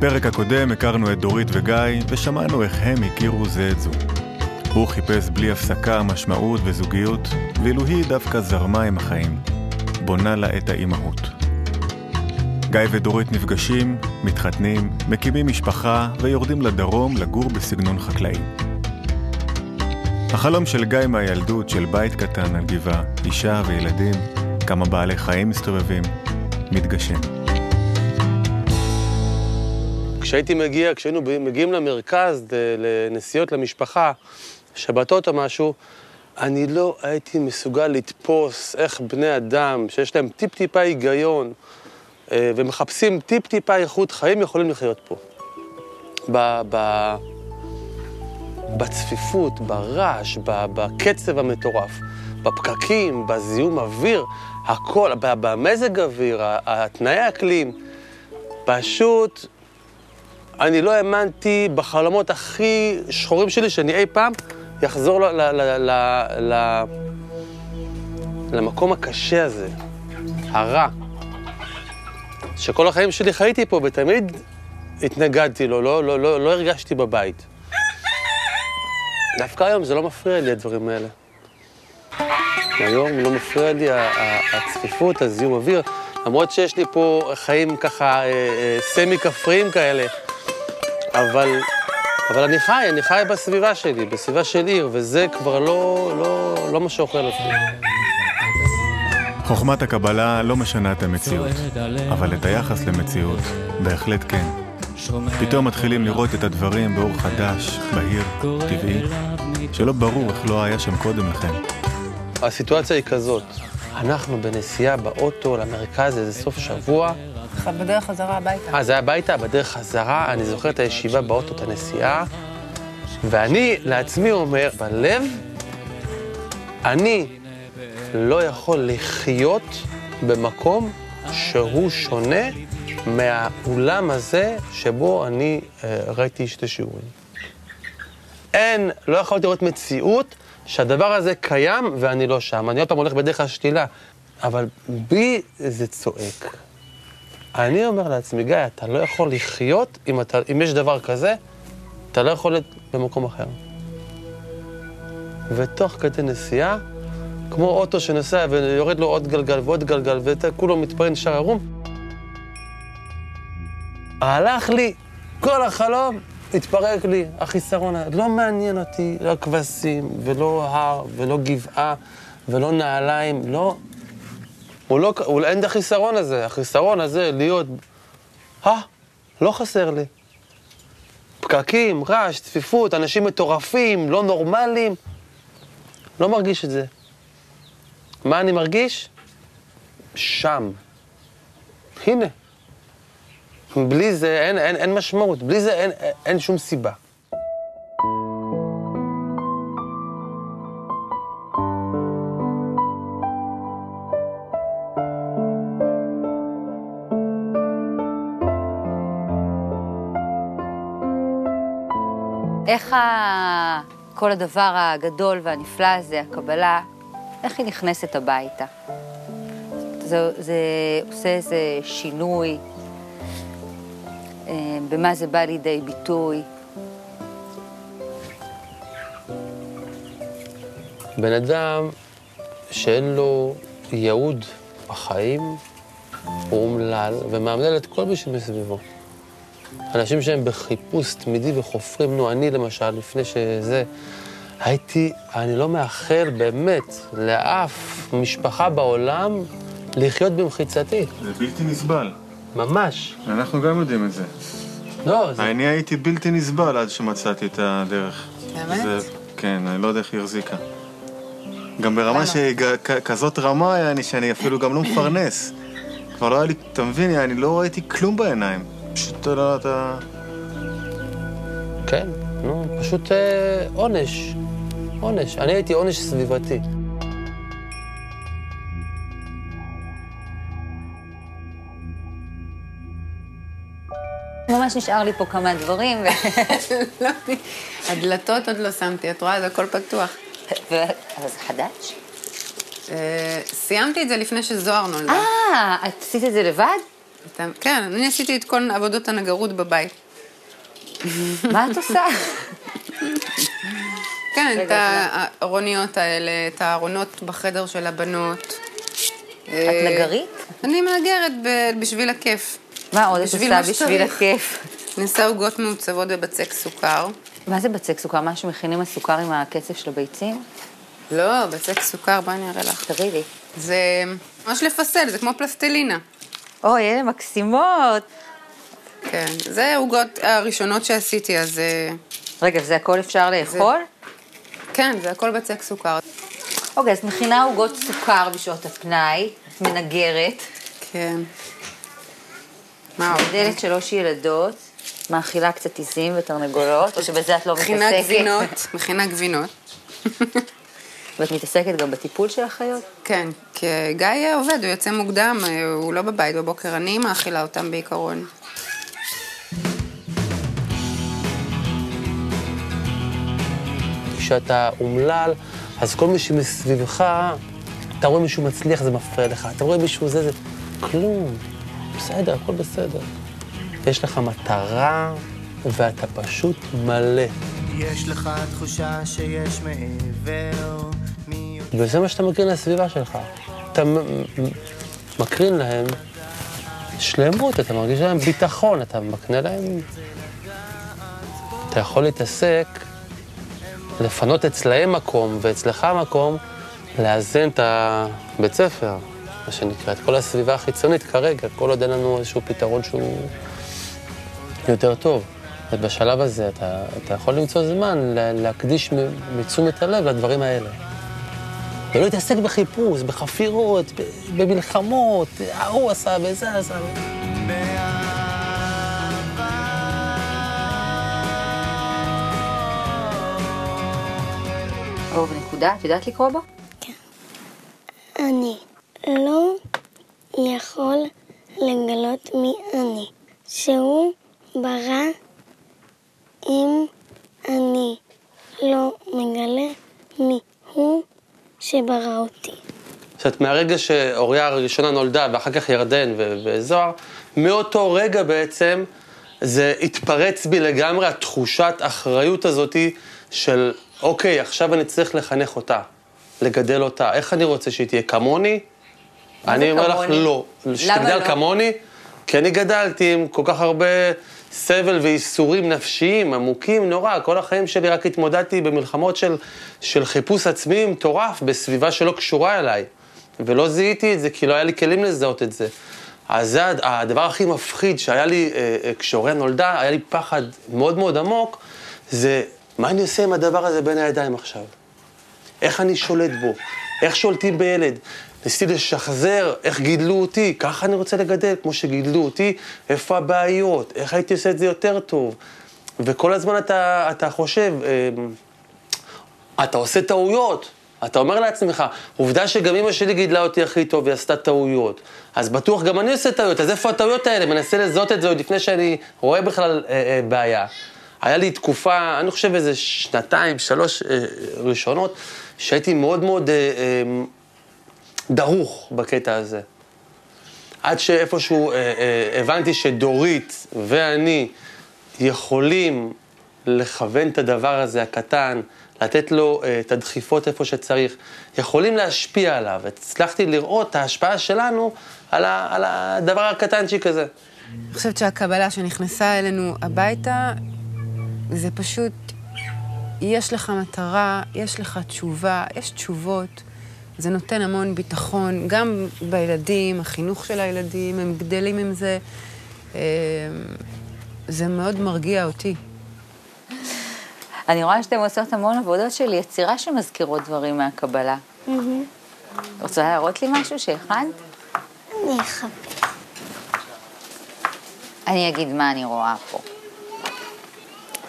בפרק הקודם הכרנו את דורית וגיא, ושמענו איך הם הכירו זה את זו. הוא חיפש בלי הפסקה משמעות וזוגיות, ואילו היא דווקא זרמה עם החיים, בונה לה את האימהות. גיא ודורית נפגשים, מתחתנים, מקימים משפחה ויורדים לדרום לגור בסגנון חקלאי. החלום של גיא מהילדות של בית קטן על גבעה, אישה וילדים, כמה בעלי חיים מסתובבים, מתגשם. כשהייתי מגיע, כשהיינו מגיעים למרכז, לנסיעות למשפחה, שבתות או משהו, אני לא הייתי מסוגל לתפוס איך בני אדם, שיש להם טיפ-טיפה היגיון, אה, ומחפשים טיפ-טיפה איכות חיים, יכולים לחיות פה. ב, ב, בצפיפות, ברעש, בקצב המטורף, בפקקים, בזיהום אוויר, הכל, במזג אוויר, התנאי האקלים, פשוט, אני לא האמנתי בחלומות הכי שחורים שלי שאני אי פעם יחזור ל, ל, ל, ל, ל, למקום הקשה הזה, הרע, שכל החיים שלי חייתי פה ותמיד התנגדתי לו, לא, לא, לא, לא הרגשתי בבית. דווקא היום זה לא מפריע לי, הדברים האלה. היום לא מפריע לי הצפיפות, הזיהום אוויר, למרות שיש לי פה חיים ככה אה, אה, סמי-כפריים כאלה, אבל, אבל אני חי, אני חי בסביבה שלי, בסביבה של עיר, וזה כבר לא, לא, לא מה שאוכל אותי. חוכמת הקבלה לא משנה את המציאות, אבל את היחס למציאות, בהחלט כן. פתאום מתחילים לראות את הדברים באור חדש, בהיר, טבעי, שלא ברור איך לא היה שם קודם לכן. הסיטואציה היא כזאת, אנחנו בנסיעה באוטו למרכז איזה סוף שבוע. בדרך חזרה הביתה. אה, זה היה הביתה? בדרך חזרה, אני זוכר את הישיבה באוטו, את הנסיעה, ואני לעצמי אומר, בלב, אני לא יכול לחיות במקום שהוא שונה מהאולם הזה שבו אני אה, ראיתי שתי שיעורים. אין, לא יכולתי לראות מציאות שהדבר הזה קיים ואני לא שם. אני עוד פעם הולך בדרך השתילה, אבל בי זה צועק. אני אומר לעצמי, גיא, אתה לא יכול לחיות אם, אתה, אם יש דבר כזה, אתה לא יכול להיות במקום אחר. ותוך כדי נסיעה, כמו אוטו שנוסע ויורד לו עוד גלגל ועוד גלגל, וכולו מתפרן שער ערום. הלך לי, כל החלום התפרק לי, החיסרון, לא מעניין אותי, לא כבשים, ולא הר, ולא גבעה, ולא נעליים, לא... הוא לא, הוא, אין את החיסרון הזה, החיסרון הזה להיות... אה, לא חסר לי. פקקים, רעש, צפיפות, אנשים מטורפים, לא נורמליים. לא מרגיש את זה. מה אני מרגיש? שם. הנה. בלי זה אין, אין, אין משמעות, בלי זה אין, אין שום סיבה. איך ה... כל הדבר הגדול והנפלא הזה, הקבלה, איך היא נכנסת הביתה? זה, זה עושה איזה שינוי, אה, במה זה בא לידי ביטוי. בן אדם שאין לו ייעוד בחיים, הוא אומלל ומאמלל את כל מי שמסביבו. אנשים שהם בחיפוש תמידי וחופרים, נו, אני למשל, לפני שזה, הייתי, אני לא מאחל באמת לאף משפחה בעולם לחיות במחיצתי. זה בלתי נסבל. ממש. אנחנו גם יודעים את זה. לא, זה... אני הייתי בלתי נסבל עד שמצאתי את הדרך. באמת? זה, כן, אני לא יודע איך היא החזיקה. גם ברמה שכזאת רמה היה אני שאני אפילו גם לא מפרנס. כבר לא היה לי, אתה מבין, אני לא ראיתי כלום בעיניים. פשוט אתה לא, אתה... כן, נו, פשוט אה, עונש. עונש. אני הייתי עונש סביבתי. ממש נשאר לי פה כמה דברים. ו... לא, הדלתות עוד לא שמתי, את רואה? זה הכל פתוח. אבל זה חדש? אה, סיימתי את זה לפני שזוהר נולדה. אה, את עשית את זה לבד? אתה- כן, אני עשיתי את כל עבודות הנגרות בבית. מה את עושה? כן, את הארוניות האלה, את הארונות בחדר של הבנות. את אה, נגרית? אני מנגרת בשביל הכיף. מה עוד את עושה בשביל. הכיף? אני עושה עוגות מעוצבות בבצק סוכר. מה זה בצק סוכר? מה שמכינים הסוכר עם הקצף של הביצים? לא, בצק סוכר, בואי אני אראה לך. תראי לי. זה ממש לפסל, זה כמו פלסטלינה. אוי, אלה מקסימות. כן, זה העוגות הראשונות שעשיתי, אז אה, רגע, וזה הכל אפשר לאכול? כן, זה הכל בצק סוכר. אוקיי, אז מכינה עוגות סוכר בשעות הפנאי, את מנגרת, כן. מה עוד? מגדלת שלוש ילדות, מאכילה קצת עיזים ותרנגולות, או שבזה את לא מתעסקת? מכינה גבינות, מכינה גבינות. ואת מתעסקת גם בטיפול של החיות? כן, כי גיא עובד, הוא יוצא מוקדם, הוא לא בבית בבוקר, אני מאכילה אותם בעיקרון. כשאתה אומלל, אז כל מי שמסביבך, אתה רואה מישהו מצליח, זה מפריע לך. אתה רואה מישהו זה, זה... כלום. בסדר, הכל בסדר. יש לך מטרה, ואתה פשוט מלא. יש לך תחושה שיש מעבר. וזה מה שאתה מקרין לסביבה שלך. אתה מקרין להם שלמות, אתה מרגיש להם ביטחון, אתה מקנה להם... אתה יכול להתעסק, לפנות אצלהם מקום ואצלך מקום, לאזן את הבית ספר, מה שנקרא, את כל הסביבה החיצונית כרגע, כל עוד אין לנו איזשהו פתרון שהוא יותר טוב. ובשלב הזה אתה, אתה יכול למצוא זמן לה- להקדיש מתשומת הלב לדברים האלה. ולא להתעסק בחיפוש, בחפירות, במלחמות, ההוא עשה וזה עשה. או בנקודה, את יודעת לקרוא בו? אני לא יכול לגלות מי אני, שהוא ברא אם אני לא מגלה מי הוא שברא אותי. זאת אומרת, מהרגע שאוריה הראשונה נולדה, ואחר כך ירדן וזוהר, מאותו רגע בעצם זה התפרץ בי לגמרי התחושת אחריות הזאתי של, אוקיי, עכשיו אני צריך לחנך אותה, לגדל אותה. איך אני רוצה שהיא תהיה כמוני? אני אומר לך, כמוני? לא. למה שתגדל לא? כמוני, כי אני גדלתי עם כל כך הרבה סבל וייסורים נפשיים עמוקים נורא. כל החיים שלי רק התמודדתי במלחמות של, של חיפוש עצמי מטורף, בסביבה שלא קשורה אליי. ולא זיהיתי את זה, כי לא היה לי כלים לזהות את זה. אז זה הד- הדבר הכי מפחיד שהיה לי אה, אה, כשהוריה נולדה, היה לי פחד מאוד מאוד עמוק, זה מה אני עושה עם הדבר הזה בין הידיים עכשיו? איך אני שולט בו? איך שולטים בילד? ניסיתי לשחזר איך גידלו אותי, ככה אני רוצה לגדל, כמו שגידלו אותי, איפה הבעיות, איך הייתי עושה את זה יותר טוב. וכל הזמן אתה, אתה חושב, אה, אתה עושה טעויות. אתה אומר לעצמך, עובדה שגם אמא שלי גידלה אותי הכי טוב, היא עשתה טעויות. אז בטוח גם אני עושה טעויות, אז איפה הטעויות האלה? מנסה לזהות את זה עוד לפני שאני רואה בכלל אה, אה, בעיה. היה לי תקופה, אני חושב איזה שנתיים, שלוש אה, ראשונות, שהייתי מאוד מאוד אה, אה, דרוך בקטע הזה. עד שאיפשהו אה, אה, הבנתי שדורית ואני יכולים לכוון את הדבר הזה הקטן, לתת לו אה, את הדחיפות איפה שצריך, יכולים להשפיע עליו. הצלחתי לראות את ההשפעה שלנו על, ה, על הדבר הקטנצ'יק הזה. אני חושבת שהקבלה שנכנסה אלינו הביתה, זה פשוט, יש לך מטרה, יש לך תשובה, יש תשובות. זה נותן המון ביטחון, גם בילדים, החינוך של הילדים, הם גדלים עם זה. אה, זה מאוד מרגיע אותי. אני רואה שאתם עושות המון עבודות של יצירה שמזכירות דברים מהקבלה. רוצה להראות לי משהו שהכנת? אני אחפש. אני אגיד מה אני רואה פה.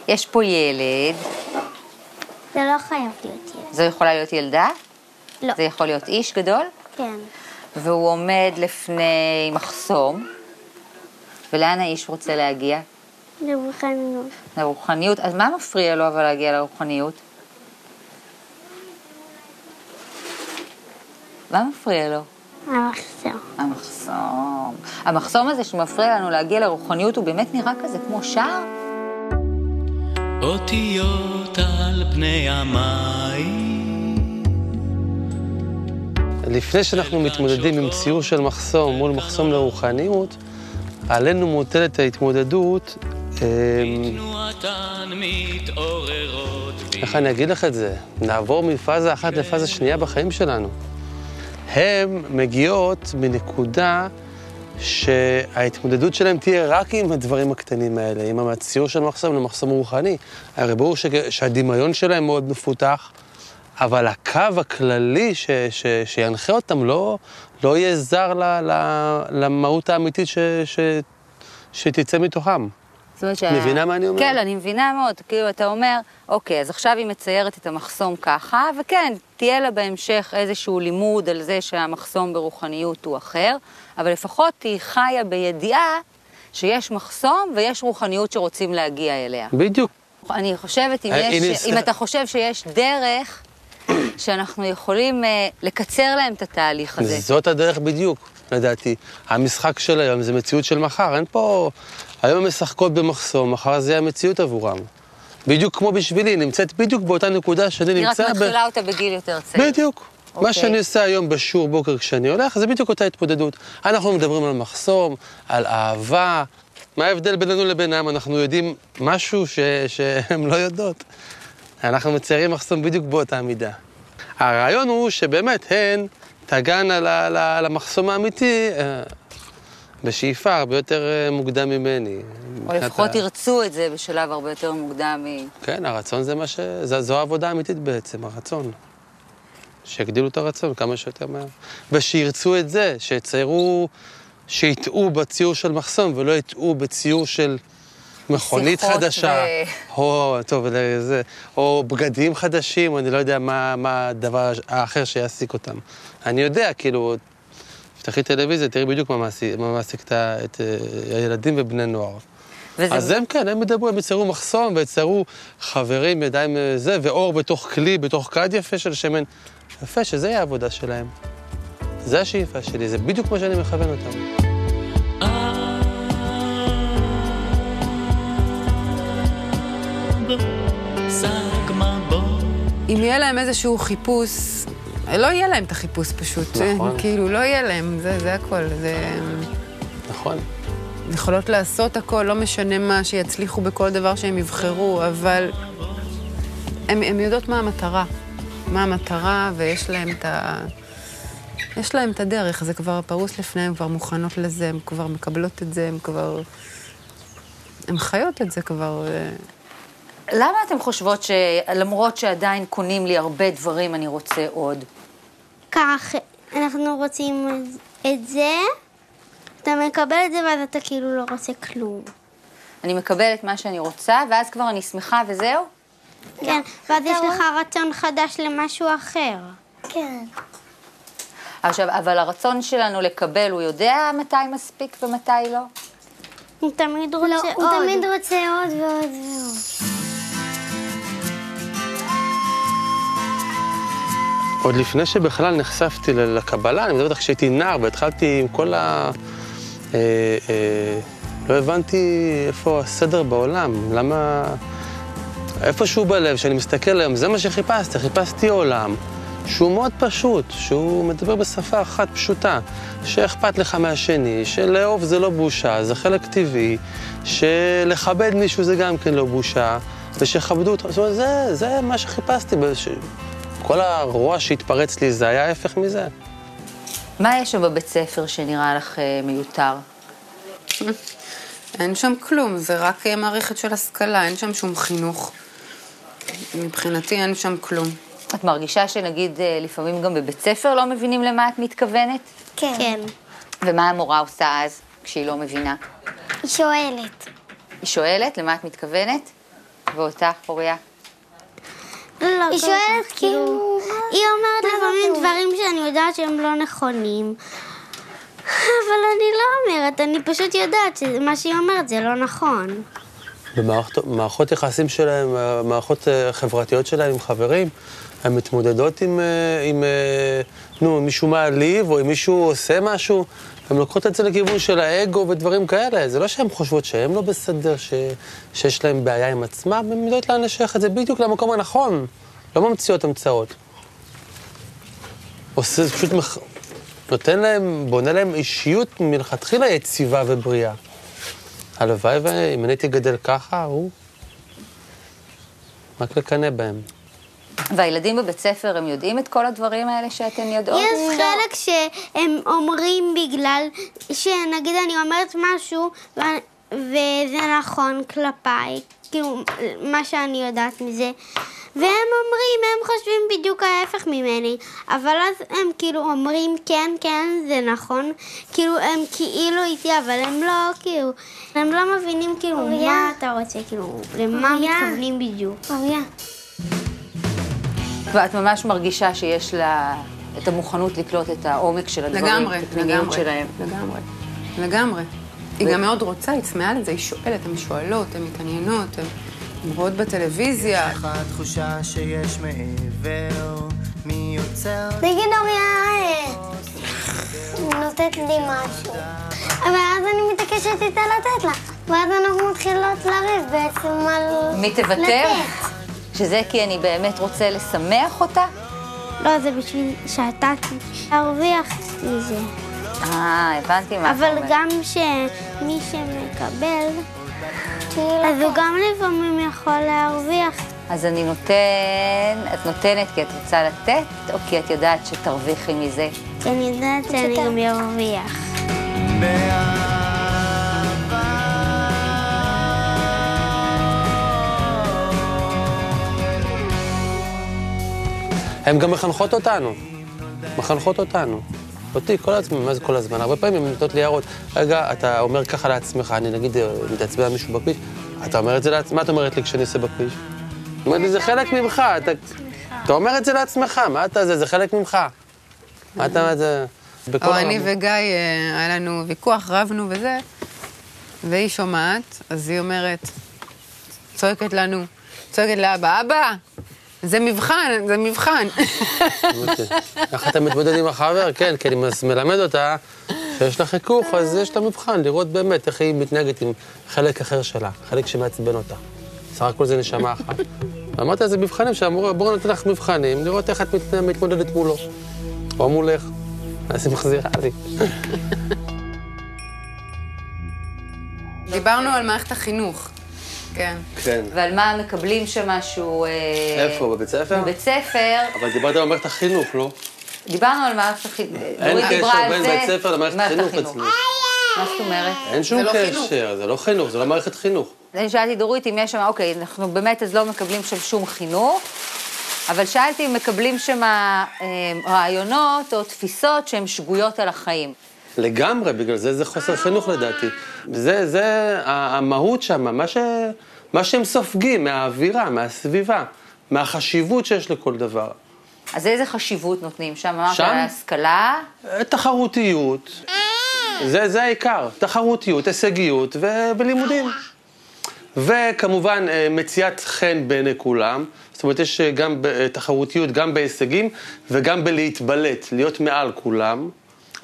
יש פה ילד, זה לא חייב להיות ילד. זו יכולה להיות ילדה, לא. זה יכול להיות איש גדול, כן. והוא עומד לפני מחסום, ולאן האיש רוצה להגיע? לרוחניות. לרוחניות. אז מה מפריע לו אבל להגיע לרוחניות? מה מפריע לו? המחסום. המחסום. המחסום הזה שמפריע לנו להגיע לרוחניות, הוא באמת נראה כזה כמו שער? אותיות על פני המים. לפני שאנחנו מתמודדים עם ציור של מחסום מול מחסום לרוחניות, עלינו מוטלת ההתמודדות, בי. איך אני אגיד לך את זה? נעבור מפאזה אחת לפאזה שנייה בחיים שלנו. הן מגיעות מנקודה שההתמודדות שלהם תהיה רק עם הדברים הקטנים האלה, עם הציור של מחסום למחסום רוחני. הרי ברור ש... שהדמיון שלהם מאוד מפותח, אבל הקו הכללי ש... ש... שינחה אותם לא, לא יהיה זר ל... ל... למהות האמיתית ש... ש... שתצא מתוכם. זאת אומרת מבינה מה אני אומר? כן, אני מבינה מאוד. כאילו, אתה אומר, אוקיי, אז עכשיו היא מציירת את המחסום ככה, וכן, תהיה לה בהמשך איזשהו לימוד על זה שהמחסום ברוחניות הוא אחר, אבל לפחות היא חיה בידיעה שיש מחסום ויש רוחניות שרוצים להגיע אליה. בדיוק. אני חושבת, אם, אה, יש. אם אתה חושב שיש דרך שאנחנו יכולים אה, לקצר להם את התהליך הזה. זאת הדרך בדיוק, לדעתי. המשחק של היום זה מציאות של מחר, אין פה... היום הן משחקות במחסום, מחר זה יהיה המציאות עבורם. בדיוק כמו בשבילי, נמצאת בדיוק באותה נקודה שאני היא רק נמצא מתחילה אותה בגיל יותר צעיר. בדיוק. אוקיי. מה שאני עושה היום בשיעור בוקר כשאני הולך, זה בדיוק אותה התמודדות. אנחנו מדברים על מחסום, על אהבה. מה ההבדל בינינו לבינם? אנחנו יודעים משהו ש... שהן לא יודעות. אנחנו מציירים מחסום בדיוק באותה מידה. הרעיון הוא שבאמת הן תגענה למחסום האמיתי אה, בשאיפה הרבה יותר אה, מוקדם ממני. או לפחות ה- ירצו את זה בשלב הרבה יותר מוקדם מ... כן, הרצון זה מה ש... זו, זו העבודה האמיתית בעצם, הרצון. שיגדילו את הרצון כמה שיותר מהר. ושירצו את זה, שיציירו, שיטעו בציור של מחסום ולא יטעו בציור של מכונית חדשה. ו- או, טוב, זה, או בגדים חדשים, או אני לא יודע מה, מה הדבר האחר שיעסיק אותם. אני יודע, כאילו, תפתחי טלוויזיה, תראי בדיוק מה מעסיק, מה מעסיק את, את אה, הילדים ובני נוער. וזה... אז הם כן, הם ידברו, הם יצרו מחסום ויצרו חברים, ידיים אה, זה, ואור בתוך כלי, בתוך כד יפה של שמן. יפה, שזה יהיה העבודה שלהם. זה השאיפה שלי, זה בדיוק מה שאני מכוון אותם. אם יהיה להם איזשהו חיפוש, לא יהיה להם את החיפוש פשוט. נכון. כאילו, לא יהיה להם, זה, זה הכל. זה... נכון. יכולות לעשות הכל, לא משנה מה, שיצליחו בכל דבר שהם יבחרו, אבל הם, הם יודעות מה המטרה. מה המטרה, ויש להם את ה... יש להם את הדרך, זה כבר פרוס לפניהם, כבר מוכנות לזה, הן כבר מקבלות את זה, הן כבר... הן חיות את זה כבר. למה אתם חושבות שלמרות שעדיין קונים לי הרבה דברים, אני רוצה עוד? כך, אנחנו רוצים את זה, אתה מקבל את זה ואז אתה כאילו לא רוצה כלום. אני מקבלת מה שאני רוצה, ואז כבר אני שמחה וזהו? כן, ואז יש לך רצון חדש למשהו אחר. כן. עכשיו, אבל הרצון שלנו לקבל, הוא יודע מתי מספיק ומתי לא? הוא תמיד רוצה עוד. הוא תמיד רוצה עוד ועוד ועוד. עוד לפני שבכלל נחשפתי לקבלה, אני מדבר איתך כשהייתי נער והתחלתי עם כל ה... אה, אה, לא הבנתי איפה הסדר בעולם, למה... איפשהו בלב, כשאני מסתכל היום, זה מה שחיפשתי, חיפשתי עולם שהוא מאוד פשוט, שהוא מדבר בשפה אחת פשוטה, שאכפת לך מהשני, שלאהוב זה לא בושה, זה חלק טבעי, שלכבד מישהו זה גם כן לא בושה, ושיכבדו אותך, זאת אומרת, זה, זה מה שחיפשתי. כל הרוע שהתפרץ לי, זה היה ההפך מזה. מה יש שם בבית ספר שנראה לך אה, מיותר? אין שם כלום, זה רק אה, מערכת של השכלה, אין שם שום חינוך. מבחינתי אין שם כלום. את מרגישה שנגיד אה, לפעמים גם בבית ספר לא מבינים למה את מתכוונת? כן. כן. ומה המורה עושה אז, כשהיא לא מבינה? היא שואלת. היא שואלת למה את מתכוונת? ואותך, אוריה? היא שואלת כאילו... היא אומרת לפעמים דברים שאני יודעת שהם לא נכונים. אבל אני לא אומרת, אני פשוט יודעת שמה שהיא אומרת זה לא נכון. במערכות יחסים שלהם, מערכות אה, חברתיות שלהם עם חברים, הן מתמודדות עם, אה, עם, אה, נו, מישהו מעליב, או אם מישהו עושה משהו, הן לוקחות את זה לכיוון של האגו ודברים כאלה. זה לא שהן חושבות שהן לא בסדר, ש, שיש להן בעיה עם עצמם, הן יודעות לאן לשייך את זה בדיוק למקום הנכון. לא ממציאות המצאות. עושה, פשוט מח... נותן להם, בונה להם אישיות מלכתחילה יציבה ובריאה. הלוואי ואם אני הייתי גדל ככה, הוא... רק לקנא בהם. והילדים בבית ספר, הם יודעים את כל הדברים האלה שאתן יודעות? יש חלק שהם אומרים בגלל שנגיד אני אומרת משהו ו- וזה נכון כלפיי, כאילו, מה שאני יודעת מזה. והם אומרים, הם חושבים בדיוק ההפך ממני, אבל אז הם כאילו אומרים, כן, כן, זה נכון, כאילו, הם כאילו איתי, אבל הם לא, כאילו, הם לא מבינים, כאילו, אוריה. מה אתה רוצה, כאילו, למה אוריה. מתכוונים בדיוק. אוריה, ואת ממש מרגישה שיש לה את המוכנות לקלוט את העומק של הדברים, לגמרי, את הפנימיות. שלהם. לגמרי. לגמרי. היא גם מאוד רוצה, היא צמאה לזה, היא שואלת, הן שואלות, הן מתעניינות, הן רואות בטלוויזיה. יש לך תחושה שיש מעבר, מי יוצר תגיד אוריה, אה, נותנת לי משהו. אבל אז אני מתעקשת איתה לתת לה. ואז אנחנו מתחילות לריב בעצם על... מי תוותר? לתת. שזה כי אני באמת רוצה לשמח אותה? לא, זה בשביל שאתה תרוויח מזה. אה, הבנתי מה את אבל אומרת. גם שמי שמקבל, אז הוא גם לפעמים יכול להרוויח. אז אני נותן, את נותנת כי את רוצה לתת, או כי את יודעת שתרוויחי מזה? כי אני יודעת שאני גם ארוויח. הן גם מחנכות אותנו. מחנכות אותנו. אותי כל הזמן, מה זה כל הזמן? הרבה פעמים הן נותנות לי הערות. רגע, אתה אומר ככה לעצמך, אני נגיד אה, מתעצבן על מישהו בכביש, אתה אומר את זה לעצמך, מה את אומרת לי כשאני עושה בכביש? היא אומרת לי, זה חלק ממך, אתה... אתה אומר את זה לעצמך, מה אתה זה? זה חלק ממך. מה אתה... זה... בכל או אני. וגיא, אה, היה לנו ויכוח, רבנו וזה, והיא שומעת, אז היא אומרת, צועקת לנו, צועקת לאבא, אבא, זה מבחן, זה מבחן. אוקיי. איך אתה מתמודד עם החבר? כן, כי אני מלמד אותה שיש לה חיכוך, אז יש לה מבחן, לראות באמת איך היא מתנהגת עם חלק אחר שלה, חלק שמעצבן אותה. סך הכל זה נשמה אחת. ואמרתי, זה מבחנים שאמרו, בואו ניתן לך מבחנים, לראות איך את מת- מתמודדת מולו, או מולך. אז היא מחזירה לי. דיברנו על מערכת החינוך. כן. כן. ועל מה מקבלים שם משהו... אה, איפה, בבית ספר? בבית ספר. אבל דיברת על מערכת החינוך, לא? דיברנו על מערכת החינוך. אין קשר בין. בית ספר למערכת החינוך אצלי. מה זאת אומרת? אין שום לא קשר, זה לא חינוך, זה לא מערכת חינוך. אני שאלתי דורית אם יש שם, אוקיי, אנחנו באמת אז לא מקבלים שם שום חינוך, אבל שאלתי אם מקבלים שם אה, רעיונות או תפיסות שהן שגויות על החיים. לגמרי, בגלל זה זה חוסר חינוך לדעתי. זה, זה המהות שם, מה, ש, מה שהם סופגים מהאווירה, מהסביבה, מהחשיבות שיש לכל דבר. אז איזה חשיבות נותנים שם? אמרת שם? על ההשכלה, אה, תחרותיות, זה, זה העיקר, תחרותיות, הישגיות ו, ולימודים. וכמובן, אה, מציאת חן בעיני כולם. זאת אומרת, יש אה, גם אה, תחרותיות, גם בהישגים וגם בלהתבלט, להיות מעל כולם,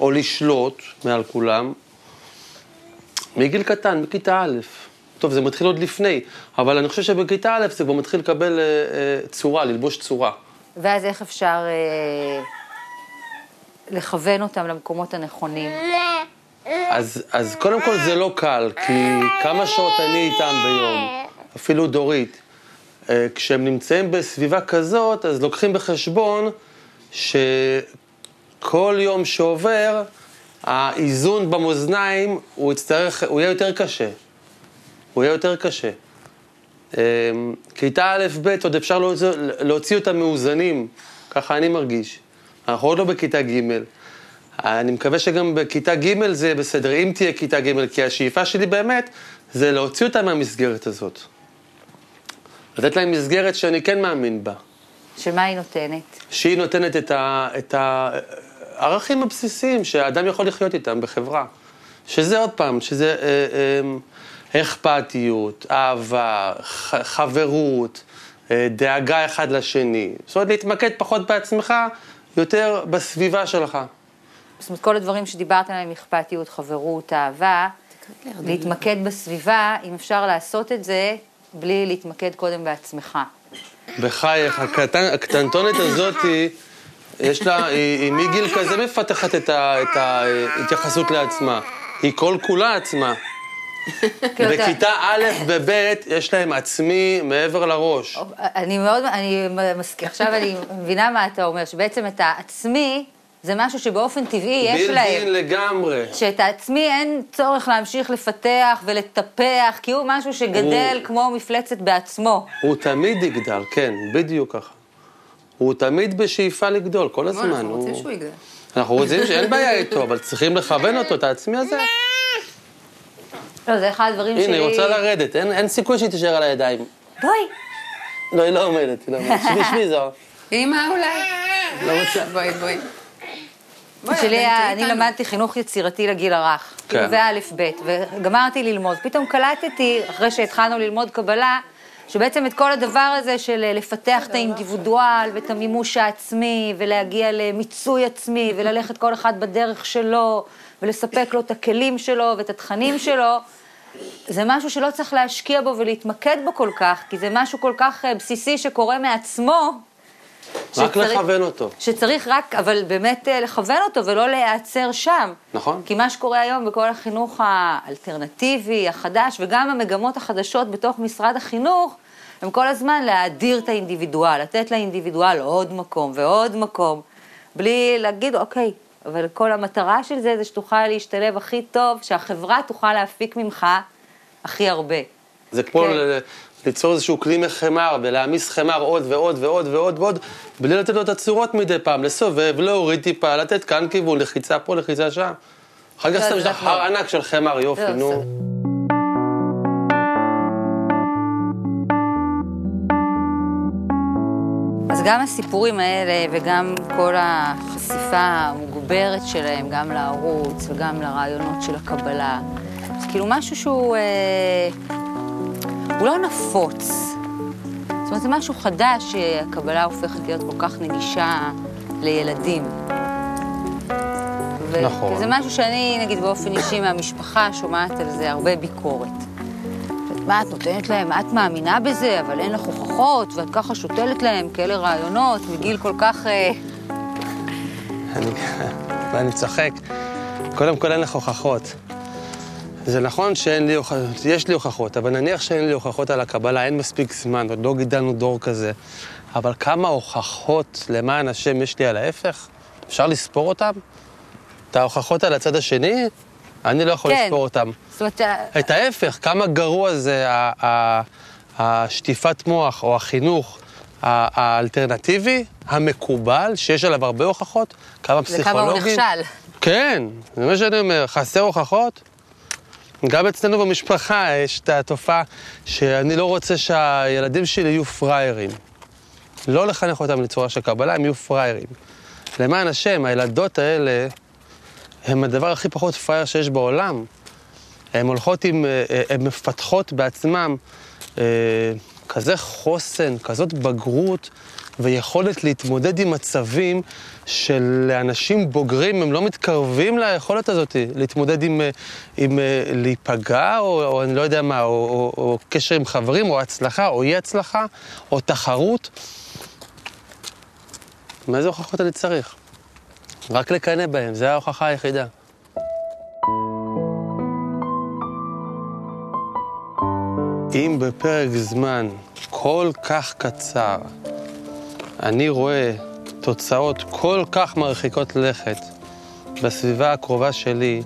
או לשלוט מעל כולם. מגיל קטן, מכיתה א'. טוב, זה מתחיל עוד לפני, אבל אני חושב שבכיתה א' זה כבר מתחיל לקבל אה, אה, צורה, ללבוש צורה. ואז איך אפשר אה, לכוון אותם למקומות הנכונים? אז, אז קודם כל זה לא קל, כי כמה שעות אני איתם ביום, אפילו דורית, אה, כשהם נמצאים בסביבה כזאת, אז לוקחים בחשבון שכל יום שעובר, האיזון במאזניים, הוא יצטרך, הוא יהיה יותר קשה. הוא יהיה יותר קשה. אה, כיתה א'-ב' עוד אפשר להוציא, להוציא אותם מאוזנים, ככה אני מרגיש. אנחנו עוד לא בכיתה ג'. אני מקווה שגם בכיתה ג' זה בסדר, אם תהיה כיתה ג', כי השאיפה שלי באמת זה להוציא אותם מהמסגרת הזאת. לתת להם מסגרת שאני כן מאמין בה, שמה היא נותנת? שהיא נותנת את, ה, את הערכים הבסיסיים שהאדם יכול לחיות איתם בחברה. שזה עוד פעם, שזה אה, אה, אכפתיות, אהבה, ח- חברות, אה, דאגה אחד לשני. זאת אומרת, להתמקד פחות בעצמך, יותר בסביבה שלך. זאת אומרת, כל הדברים שדיברת עליהם, אכפתיות, חברות, אהבה, להתמקד בסביבה, אם אפשר לעשות את זה בלי להתמקד קודם בעצמך. בחייך, הקטנטונת הזאתי, יש לה, היא, היא מגיל כזה מפתחת את, ה, את ההתייחסות לעצמה. היא כל כולה עצמה. אתה- בכיתה א' וב' יש להם עצמי מעבר לראש. אני מאוד, אני מסכים, עכשיו אני מבינה מה אתה אומר, שבעצם את העצמי, זה משהו שבאופן טבעי יש בילדין להם. לגמרי. שאת העצמי אין צורך להמשיך לפתח ולטפח, כי הוא משהו שגדל הוא- כמו מפלצת בעצמו. הוא תמיד יגדל, כן, בדיוק ככה. הוא תמיד בשאיפה לגדול, כל הזמן. אנחנו רוצים הוא- שהוא יגדל. אנחנו רוצים שאין בעיה איתו, אבל צריכים לכוון אותו, את העצמי הזה. לא, זה אחד הדברים הנה, שלי... היא רוצה לרדת, אין אין סיכוי שהיא תישאר על הידיים. בואי. לא, היא לא עומדת, היא לא עומדת. שבי, שבי, זוהר. אמא אולי. לא רוצה. בואי, בואי. שלי, היה- איתנו. אני למדתי חינוך יצירתי לגיל הרך. כן. כאילו, ואלף בית, וגמרתי ללמוד. פתאום קלטתי, אחרי שהתחלנו ללמוד קבלה, שבעצם את כל הדבר הזה של אה, לפתח את האינדיבידואל ואת המימוש העצמי, ולהגיע למיצוי עצמי, וללכת כל אחד בדרך שלו, ולספק לו את הכלים שלו ואת התכנים שלו, זה משהו שלא צריך להשקיע בו ולהתמקד בו כל כך, כי זה משהו כל כך אה, בסיסי שקורה מעצמו. רק שצריך- לכוון אותו. שצריך רק, אבל באמת אה, לכוון אותו ולא להיעצר שם. נכון. כי מה שקורה היום בכל החינוך האלטרנטיבי, החדש, וגם המגמות החדשות בתוך משרד החינוך, הם כל הזמן להאדיר את האינדיבידואל, לתת לאינדיבידואל עוד מקום ועוד מקום, בלי להגיד, אוקיי, אבל כל המטרה של זה זה שתוכל להשתלב הכי טוב, שהחברה תוכל להפיק ממך הכי הרבה. זה כמו כן. ליצור איזשהו כלי מחמר ולהעמיס חמר עוד ועוד ועוד ועוד ועוד, בלי לתת לו את הצורות מדי פעם, לסובב, להוריד טיפה, לתת כאן כיוון, לחיצה פה, לחיצה שם. אחר כך סתם יש לך. הר ענק של חמר, יופי, לא, נו. בסדר. אז גם הסיפורים האלה וגם כל החשיפה המוגברת שלהם, גם לערוץ וגם לרעיונות של הקבלה, זה כאילו משהו שהוא אה, הוא לא נפוץ. זאת אומרת, זה משהו חדש שהקבלה הופכת להיות כל כך נגישה לילדים. ו- נכון. וזה משהו שאני, נגיד, באופן אישי מהמשפחה, שומעת על זה הרבה ביקורת. מה, את נותנת להם, את מאמינה בזה, אבל אין לך הוכחות, ואת ככה שותלת להם כאלה רעיונות מגיל כל כך... אה, אני- ואני צוחק. קודם כל אין לך הוכחות. זה נכון שאין לי הוכחות, יש לי הוכחות, אבל נניח שאין לי הוכחות על הקבלה, אין מספיק זמן, עוד לא גידלנו דור כזה. אבל כמה הוכחות למען השם יש לי על ההפך? אפשר לספור אותם? את ההוכחות על הצד השני? אני לא יכול כן. לספור אותם. זאת אומרת, אה, את ההפך, כמה גרוע זה השטיפת מוח או החינוך האלטרנטיבי, המקובל, שיש עליו הרבה הוכחות, כמה זה כמה הוא פסיכולוגים. נכשל. כן, זה מה שאני אומר, חסר הוכחות? גם אצלנו במשפחה יש את התופעה שאני לא רוצה שהילדים שלי יהיו פראיירים. לא לחנך אותם לצורה של קבלה, הם יהיו פראיירים. למען השם, הילדות האלה הם הדבר הכי פחות פראייר שיש בעולם. הן הולכות עם, אה, אה, הן מפתחות בעצמם אה, כזה חוסן, כזאת בגרות ויכולת להתמודד עם מצבים שלאנשים בוגרים הם לא מתקרבים ליכולת הזאת, להתמודד עם, אה, עם אה, להיפגע, או, או אני לא יודע מה, או, או, או קשר עם חברים, או הצלחה, או אי הצלחה, או תחרות. מאיזה הוכחות אני צריך? רק לקנא בהם, זו ההוכחה היחידה. אם בפרק זמן כל כך קצר אני רואה תוצאות כל כך מרחיקות לכת בסביבה הקרובה שלי,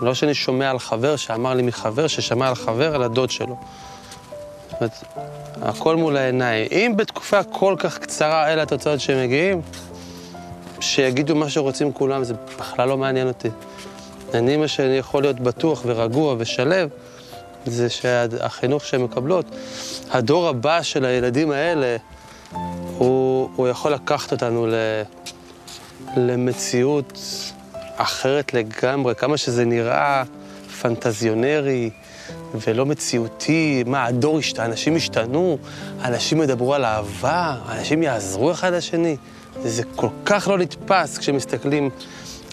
לא שאני שומע על חבר שאמר לי מחבר ששמע על חבר על הדוד שלו. זאת אומרת, הכל מול העיניים. אם בתקופה כל כך קצרה אלה התוצאות שהם מגיעים, שיגידו מה שרוצים כולם, זה בכלל לא מעניין אותי. אני, מה שאני יכול להיות בטוח ורגוע ושלב, זה שהחינוך שהן מקבלות, הדור הבא של הילדים האלה, הוא, הוא יכול לקחת אותנו ל, למציאות אחרת לגמרי, כמה שזה נראה פנטזיונרי ולא מציאותי, מה, הדור השתנה, אנשים השתנו, אנשים ידברו על אהבה, אנשים יעזרו אחד לשני. זה כל כך לא נתפס כשמסתכלים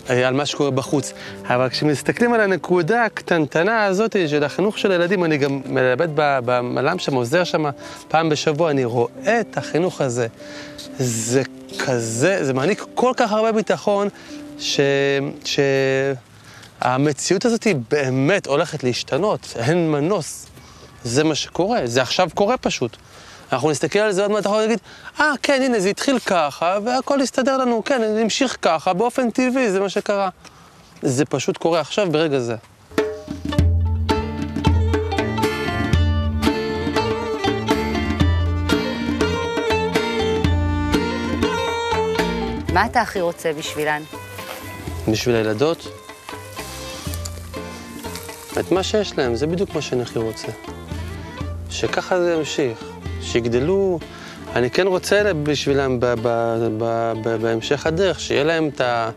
על מה שקורה בחוץ. אבל כשמסתכלים על הנקודה הקטנטנה הזאת של החינוך של הילדים, אני גם מלמד במל"ם שם, עוזר שם פעם בשבוע, אני רואה את החינוך הזה. זה כזה, זה מעניק כל כך הרבה ביטחון, ש... ש... המציאות הזאת היא באמת הולכת להשתנות, אין מנוס. זה מה שקורה, זה עכשיו קורה פשוט. אנחנו נסתכל על זה עוד מעט, אנחנו נגיד, אה, כן, הנה, זה התחיל ככה, והכל יסתדר לנו, כן, זה המשיך ככה, באופן טבעי, זה מה שקרה. זה פשוט קורה עכשיו, ברגע זה. מה אתה הכי רוצה בשבילן? בשביל הילדות? את מה שיש להם, זה בדיוק מה שאני הכי רוצה. שככה זה ימשיך, שיגדלו, אני כן רוצה בשבילם ב- ב- ב- בהמשך הדרך, שיהיה להם את, ה-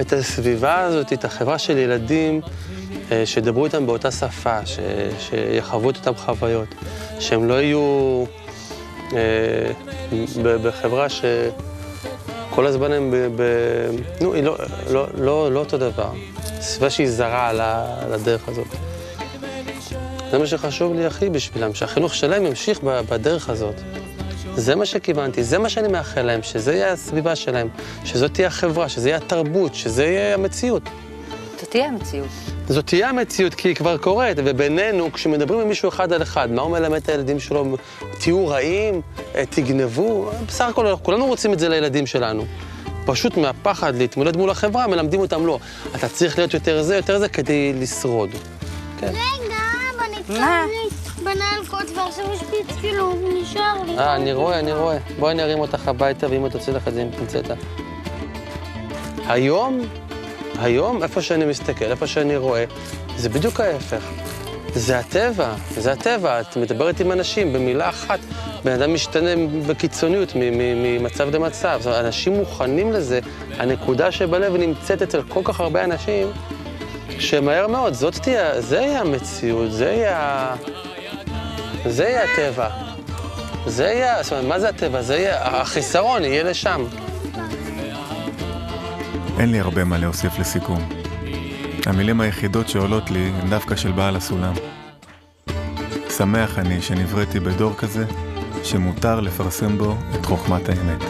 את הסביבה הזאת, את החברה של ילדים, אה, שידברו איתם באותה שפה, ש- שיחוו את אותן חוויות, שהם לא יהיו אה, בחברה שכל הזמן הם ב... ב- נו, היא לא, לא, לא, לא אותו דבר. סביבה שהיא זרה הדרך הזאת. זה מה שחשוב לי הכי בשבילם, שהחינוך שלהם ימשיך בדרך הזאת. זה מה שכיוונתי, זה מה שאני מאחל להם, שזה יהיה הסביבה שלהם, שזאת תהיה החברה, שזה יהיה התרבות, שזה יהיה המציאות. זאת תהיה המציאות. זאת תהיה המציאות, כי היא כבר קורית, ובינינו, כשמדברים עם מישהו אחד על אחד, מה הוא מלמד את הילדים שלו? תהיו רעים, אה, תגנבו, בסך הכל אנחנו כולנו רוצים את זה לילדים שלנו. פשוט מהפחד להתמודד מול החברה, מלמדים אותם לא. אתה צריך להיות יותר זה, יותר זה, כדי לשרוד. כן. רגע, מה? ועכשיו יש כאילו, נשאר לי. אה, אני רואה, אני רואה. בואי אני ארים אותך הביתה, ואמא תוציא לך את זה עם פינצטה. היום, היום, איפה שאני מסתכל, איפה שאני רואה, זה בדיוק ההפך. זה הטבע, זה הטבע. את מדברת עם אנשים במילה אחת, בן אדם משתנה בקיצוניות ממצב למצב. זאת אומרת, אנשים מוכנים לזה. הנקודה שבלב נמצאת אצל כל כך הרבה אנשים, שמהר מאוד, זאת תהיה, זה יהיה המציאות, זה יהיה, זה יהיה הטבע. זה יהיה, זאת אומרת, מה זה הטבע? זה יהיה, החיסרון יהיה לשם. אין לי הרבה מה להוסיף לסיכום. המילים היחידות שעולות לי הן דווקא של בעל הסולם. שמח אני שנבראתי בדור כזה, שמותר לפרסם בו את חוכמת האמת.